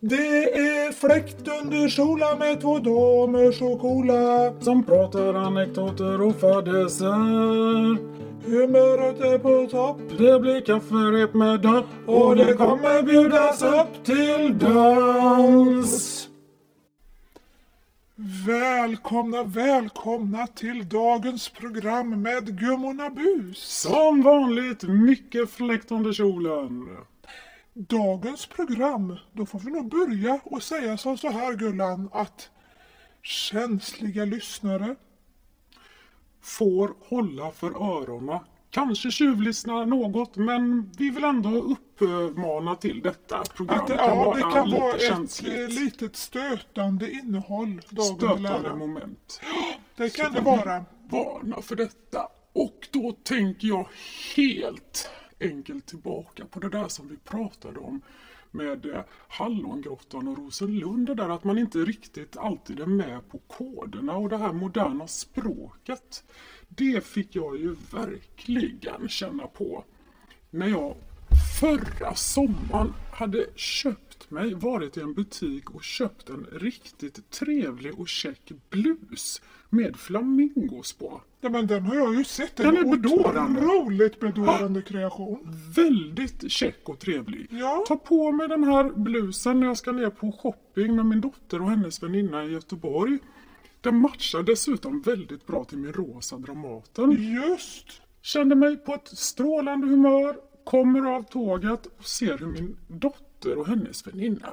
Det är fläkt under kjolar med två damer så coola Som pratar anekdoter och fadäser Humöret är på topp Det blir kafferep med dörr. och det kommer bjudas upp till dans. Välkomna, välkomna till dagens program med Gummorna Bus. Som vanligt mycket fläkt under kjolen. Dagens program, då får vi nog börja och säga som så här Gullan att känsliga lyssnare Får hålla för öronen. Kanske tjuvlyssna något men vi vill ändå uppmana till detta. Program att det, ja, det kan lite vara ett känsligt. eh, litet stötande innehåll. Stötande moment. Det kan det vara. varna för detta. Och då tänker jag helt enkelt tillbaka på det där som vi pratade om med eh, Hallongrottan och Rosenlund. Det där att man inte riktigt alltid är med på koderna och det här moderna språket. Det fick jag ju verkligen känna på när jag förra sommaren hade köpt mig, varit i en butik och köpt en riktigt trevlig och käck blus med flamingos på. Ja, men den har jag ju sett. Den är bedårande. Otroligt bedårande kreation. Väldigt check och trevlig. Ja. Ta på mig den här blusen när jag ska ner på shopping med min dotter och hennes väninna i Göteborg. Den matchar dessutom väldigt bra till min rosa Dramaten. Just. Kände mig på ett strålande humör, kommer av tåget och ser hur min dotter och hennes väninna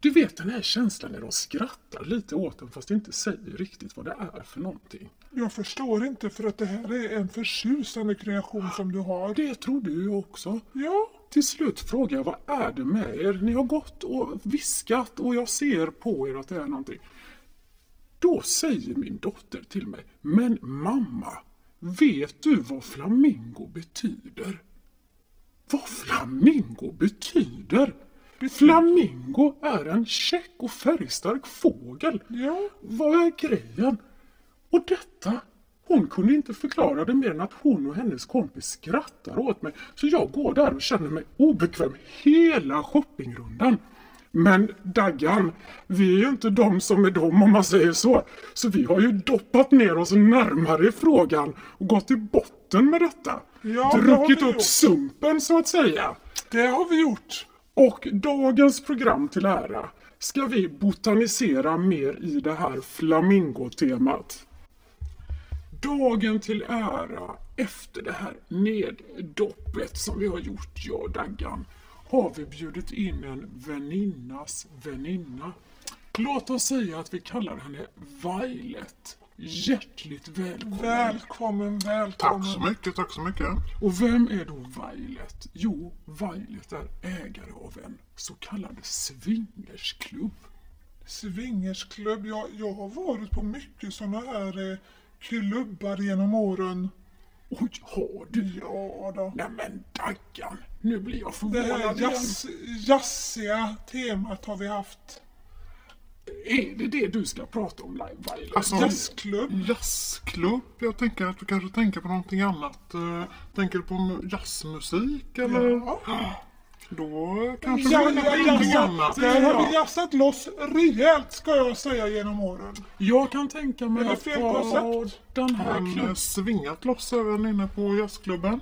du vet den här känslan när de skrattar lite åt en fast inte säger riktigt vad det är för någonting. Jag förstår inte för att det här är en förtjusande kreation som du har. Det trodde jag också. Ja, Till slut frågar jag vad är det med er? Ni har gått och viskat och jag ser på er att det är någonting. Då säger min dotter till mig, men mamma, vet du vad flamingo betyder? Vad flamingo betyder? Flamingo är en käck och färgstark fågel. ja. Vad är grejen? Och detta, hon kunde inte förklara det mer än att hon och hennes kompis skrattar åt mig. Så jag går där och känner mig obekväm hela shoppingrundan. Men Daggan, vi är ju inte de som är de om man säger så. Så vi har ju doppat ner oss närmare i frågan och gått till botten med detta. Ja, det Druckit vi upp gjort. sumpen så att säga. Det har vi gjort. Och dagens program till ära ska vi botanisera mer i det här flamingotemat. Dagen till ära efter det här neddoppet som vi har gjort, jag och Daggan, har vi bjudit in en väninnas väninna. Låt oss säga att vi kallar henne Violet. Hjärtligt välkommen. Välkommen, välkommen. Tack så mycket, tack så mycket. Och vem är då Violet? Jo, Violet är ägare av en så kallad swingersklubb. Swingersklubb. Jag, jag har varit på mycket såna här eh, klubbar genom åren. Oj, har du? Ja då. Nej men Daggan, nu blir jag Det här förvånad igen. jazz, jazziga temat har vi haft. Är det det du ska prata om live, Violet? Alltså, Jazzklubb. Jazzklubb? Jag tänker att du kanske tänker på någonting annat. Eh, Tänker du på mu- jazzmusik eller? Ja. Då kanske Ja, det blir ja, någonting annat. där har vi jazzat loss rejält ska jag säga genom åren. Jag kan tänka mig att fel koncept? den här eh, klubben. svingat loss även inne på jazzklubben.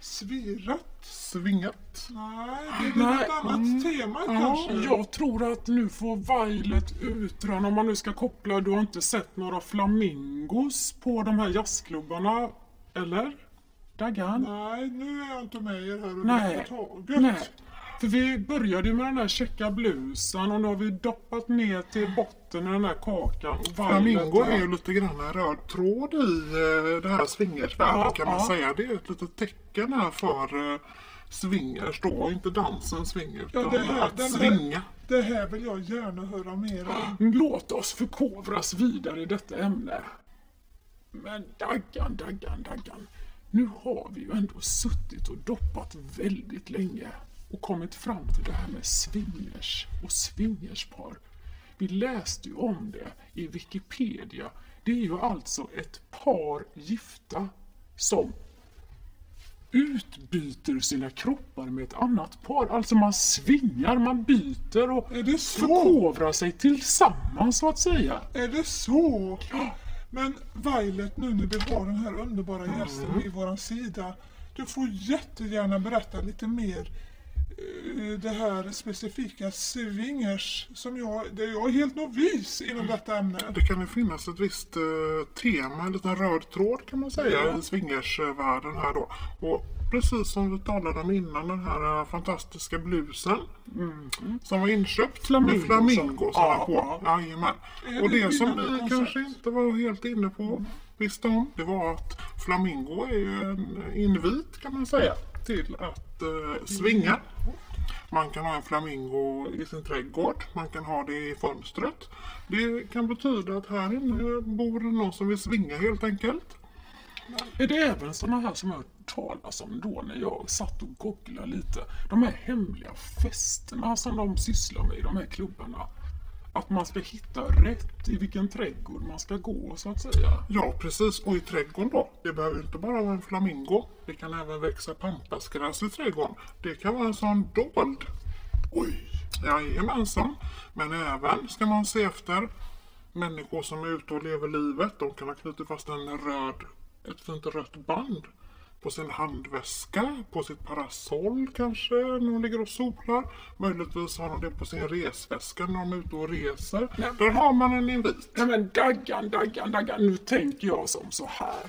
Svirat? Svingat. Nej, det är Nej, ett annat mm, tema Ja, kanske. jag tror att nu får Violet utröna, om man nu ska koppla, du har inte sett några flamingos på de här jazzklubbarna, eller? Daggan? Nej, nu är jag inte med er här Nej. överhuvudtaget. Nej. För vi började ju med den där checka blusen och nu har vi doppat ner till botten i den här kakan. Flamingo är ju lite grann en röd tråd i eh, det här swingersvärlden Ja, kan man ja. säga. Det är ett litet tecken här för eh, swingers då. Inte dansen swing Ja, utan det här- att svinga. Det här vill jag gärna höra mer om. Låt oss förkovras vidare i detta ämne. Men Daggan, Daggan, Daggan. Nu har vi ju ändå suttit och doppat väldigt länge och kommit fram till det här med swingers och swingerspar. Vi läste ju om det i Wikipedia. Det är ju alltså ett par gifta som utbyter sina kroppar med ett annat par. Alltså man svingar, man byter och Är det så? förkovrar sig tillsammans så att säga. Är det så? Men Violet, nu när vi har den här underbara gästen vid våran sida. Du får jättegärna berätta lite mer. Eh, Det här specifika swingers som jag, där jag är helt novis inom detta ämne. Det kan ju finnas ett visst eh, tema, en liten röd tråd kan man säga i swingersvärlden här då. Och precis som vi talade om innan, den här eh, fantastiska blusen som var inköpt Flamingo, med flamingosarna ja, på. Jajamän. Och det som ni kanske inte var helt inne på visste om, det var att flamingo är ju en invit kan man säga till att eh, svinga. Man kan ha en flamingo i sin trädgård, man kan ha det i fönstret. Det kan betyda att här inne bor någon som vill svinga helt enkelt. Är det även sådana här som jag har hört talas om då när jag satt och googlade lite? De här hemliga festerna som de sysslar med i de här klubbarna. Att man ska hitta rätt i vilken trädgård man ska gå så att säga. Ja, precis. Och i trädgården då. Det behöver inte bara vara en flamingo. Det kan även växa pampasgräs i trädgården. Det kan vara en sån dold. Oj! Jajamensan. Men även ska man se efter människor som är ute och lever livet. De kan ha knutit fast en röd, ett fint rött band på sin handväska, på sitt parasoll kanske när de ligger och solar. Möjligtvis har de det på sin resväska när de är ute och reser. Där har man en invit. Nej men Daggan, Daggan, Daggan. Nu tänker jag som så här.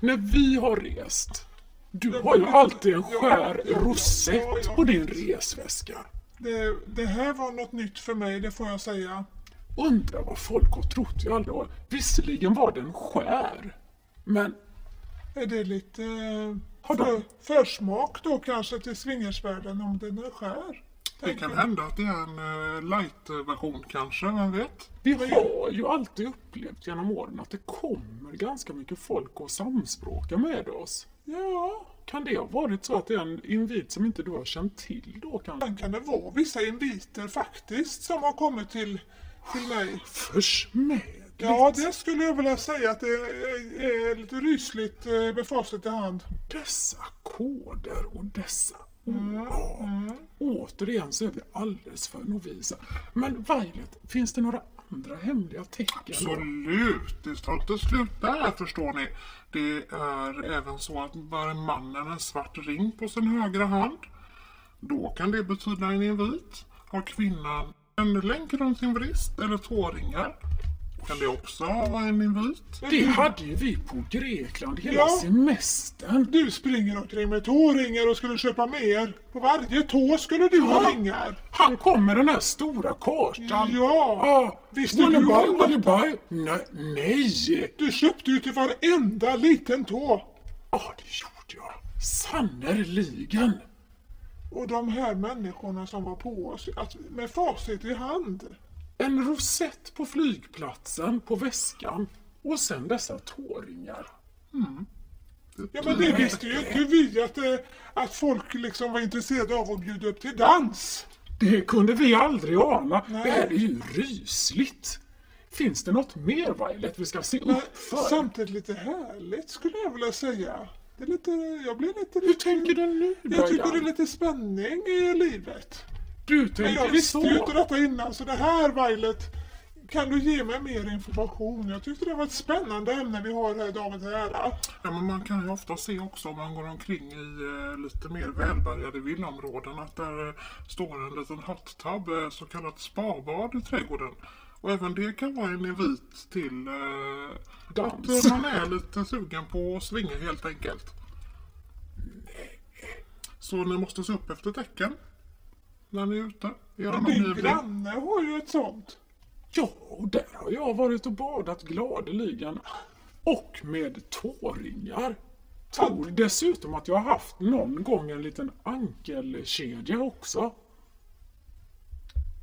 När vi har rest. Du har ju alltid en skär rosett på din resväska. Det, det här var något nytt för mig, det får jag säga. Undrar vad folk har trott i alla år. Visserligen var den skär. Men Är det lite eh, Har för, försmak då kanske till swingersvärlden om den är skär? Det kan hända att det är en eh, light-version kanske, vem vet? vi har ju alltid upplevt genom åren att det kommer ganska mycket folk och samspråkar med oss. Ja, Kan det ha varit så att det är en invit som inte du har känt till då kanske? sen kan det vara vissa inviter faktiskt som har kommit till, till mig. Försmädligt. Ja, det skulle jag vilja säga att det är, lite rysligt eh, med facit i hand. Dessa koder och dessa ord. Ja. Återigen så är vi alldeles för novisa. Men Violet, finns det några andra hemliga tecken? Absolut, det tar inte slut där förstår ni. Det är även så att bär mannen en svart ring på sin högra hand, då kan det betyda en invit. Har kvinnan en länk runt sin vrist eller tåringar, kan det också vara en invit. Det hade ju vi på Grekland hela Ja. semestern. Du springer omkring med tåringar och skulle köpa mer. På varje tå skulle du ha ringar. Han kom med den här stora kartan. Ja, Ah, visste wanna du buy, om wanna buy? Nej, nej. Du köpte ju till varenda liten tå. Ja, det gjorde jag. Sannerligen. Och de här människorna som var på oss, att, med facit i hand. En rosett på flygplatsen, på väskan och sen dessa tåringar. Ja men det visste ju inte vi att, eh, att folk liksom var intresserade av att bjuda upp till dans. Det kunde vi aldrig ana. Det här är ju rysligt. Finns det något mer Violet vi ska se Men upp för? samtidigt lite härligt skulle jag vilja säga. Det är lite, jag blir lite... Hur tänker du nu Jag tycker det är lite spänning i livet. Du Men tänker jag visste ju inte detta innan, så det här Violet, kan du ge mig mer information? Jag tyckte det var ett spännande ämne vi har här dagen till ära. Ja, men man kan ju ofta se också om man går omkring i eh, lite mer välbärgade villaområden att där eh, står en liten hot tub, eh, så kallat spabad i trädgården. Och även det kan vara en invit till eh, att eh, man är lite sugen på att svinga helt enkelt. Så ni måste se upp efter tecken när ni är ute i er Din granne har ju ett sånt. Ja, och där har jag varit och badat gladeligen. Och med tåringar. Tror dessutom att jag har haft någon gång en liten ankelkedja också.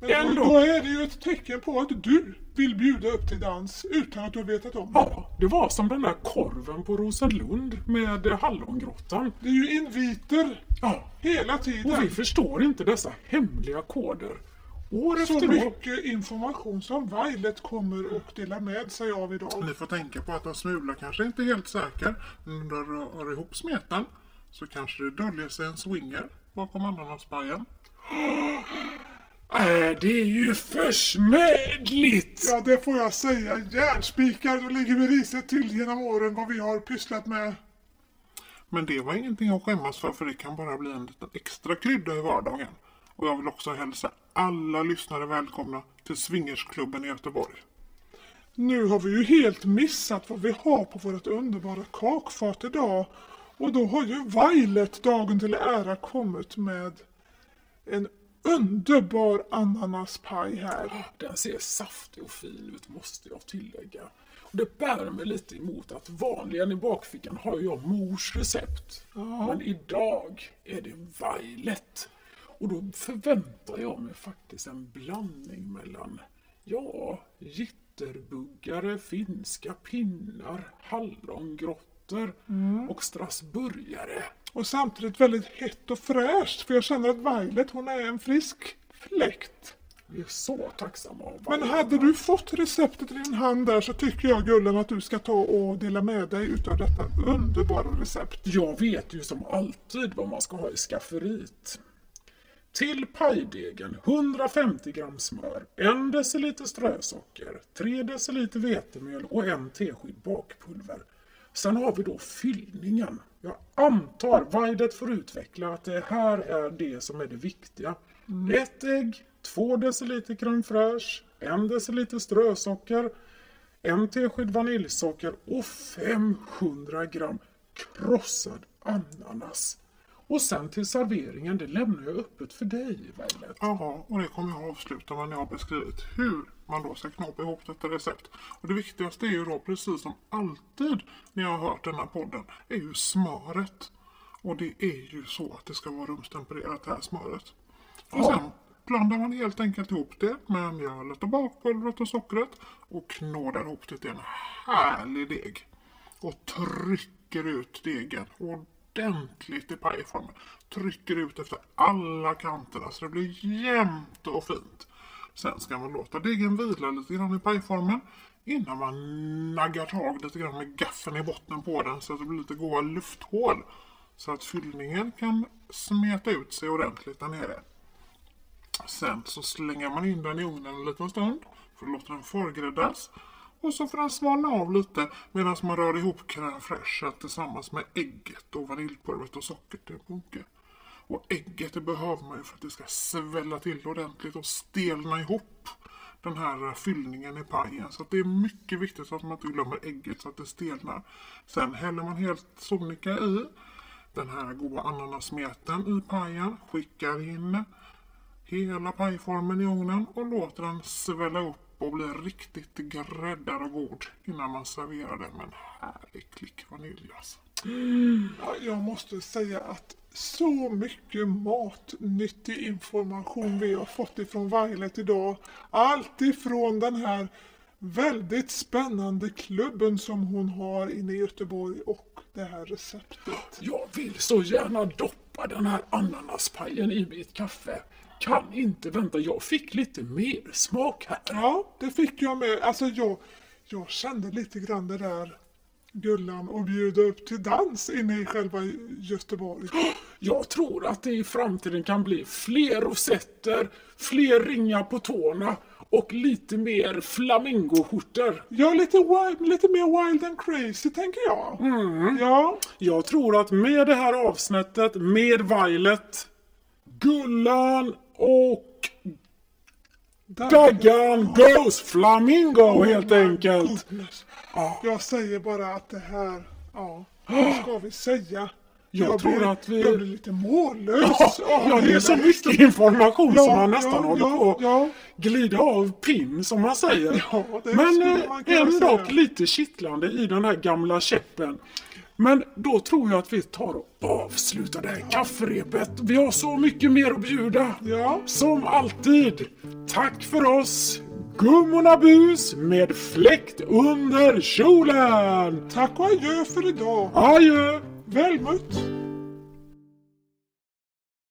Men Ändå. då, då är det ju ett tecken på att du vill bjuda upp till dans utan att du har vetat om det. Ja, det var som den där korven på Rosenlund med hallongrottan. Det är ju inviter Ja, hela och vi tiden. förstår inte dessa hemliga koder. År Så efter år. mycket information som Violet kommer och delar med sig av idag. Ni får tänka på att en smula kanske inte är helt säker. Men om du rör ihop smeten så kanske det döljer sig en swinger bakom ananaspajen. Äh, det är ju försmädligt! Ja, det får jag säga. Järnspikar, då ligger vi risigt till genom åren vad vi har pysslat med. Men det var ingenting att skämmas för, för det kan bara bli en liten extra krydda i vardagen. Och jag vill också hälsa alla lyssnare välkomna till Swingersklubben i Göteborg. Nu har vi ju helt missat vad vi har på vårt underbara kakfat idag. Och då har ju Violet dagen till ära kommit med en underbar ananaspaj här. Den ser saftig och fin ut måste jag tillägga. Och det bär mig lite emot att vanligen i bakfickan har jag mors recept. Men idag är det Violet. Och då förväntar jag mig faktiskt en blandning mellan, ja, jitterbuggare, finska pinnar, hallongrottor och strasburgare. Och samtidigt väldigt hett och fräscht för jag känner att Violet hon är en frisk fläkt. Vi är så tacksamma av Men hade du fått receptet i din hand där så tycker jag Gullen att du ska ta och dela med dig utav detta underbara recept. Jag vet ju som alltid vad man ska ha i skafferiet. Till pajdegen 150 gram smör, 1 deciliter strösocker, 3 deciliter vetemjöl och en tesked bakpulver. Sen har vi då fyllningen. Jag antar, Vaidet får utveckla att det här är det som är det viktiga. Ett ägg, 2 deciliter crème fraîche, 1 deciliter strösocker, en tesked vaniljsocker och 500 gram krossad ananas. Och sen till serveringen, det lämnar jag öppet för dig, Violet. Ja, och det kommer jag avsluta med när jag har beskrivit hur man då ska knåpa ihop detta recept. Och det viktigaste är ju då, precis som alltid när jag har hört den här podden, är ju smöret. Och det är ju så att det ska vara rumstempererat det här smöret. Och sen blandar man helt enkelt ihop det med mjölet och bakpulvret och sockret och knådar ihop det till en härlig deg. Och trycker ut degen ordentligt i pajformen. Trycker ut efter alla kanterna så det blir jämnt och fint. Sen ska man låta degen vila lite grann i pajformen innan man naggar tag lite grann med gaffeln i botten på den så att det blir lite goda lufthål. Så att fyllningen kan smeta ut sig ordentligt där nere. Sen så slänger man in den i ugnen en liten stund för att låta den förgräddas. Och så får den svalna av lite medan man rör ihop crème tillsammans med ägget och vaniljpulvret och sockret till en bunke. Och ägget det behöver man ju för att det ska svälla till ordentligt och stelna ihop den här fyllningen i pajen. Så att det är mycket viktigt att man inte glömmer ägget så att det stelnar. Sen häller man helt sonika i den här goda ananasmeten i pajen. Skickar in hela pajformen i ugnen och låter den svälla upp och bli riktigt gräddad och god innan man serverar den med en härlig klick vanilj. Alltså. Ja, Jag måste säga att så mycket matnyttig information vi har fått ifrån Violet idag. Allt ifrån den här väldigt spännande klubben som hon har inne i Göteborg och det här receptet. Jag vill så gärna doppa den här ananaspajen i mitt kaffe. Kan inte vänta, jag fick lite mer smak här. Ja, det fick jag med. Alltså jag, jag kände lite grann det där Gullan och bjuda upp till dans inne i själva Göteborg. Jag tror att det i framtiden kan bli fler rosetter, fler ringar på tårna och lite mer flamingoskjortor. Ja, lite, wild, lite mer wild and crazy tänker jag. Ja, Jag tror att med det här avsnittet, med Violet, Gullan och Daggan goes flamingo helt enkelt. Jag säger bara att det här, ja, vad ska vi säga? Jag tror blir, att vi- Jag blir lite mållös. Ja, ja, det är så mycket information Ja, som man nästan ja, håller på ja. glida av pinn som man säger. Men eh, ändå lite kittlande i den här gamla käppen. Men då tror jag att vi tar och avslutar det här kafferepet. Vi har så mycket mer att bjuda. Ja. Som alltid. Tack för oss. Gummorna Bus med fläkt under kjolen. Tack och adjö för idag. Adjö. Väl mött.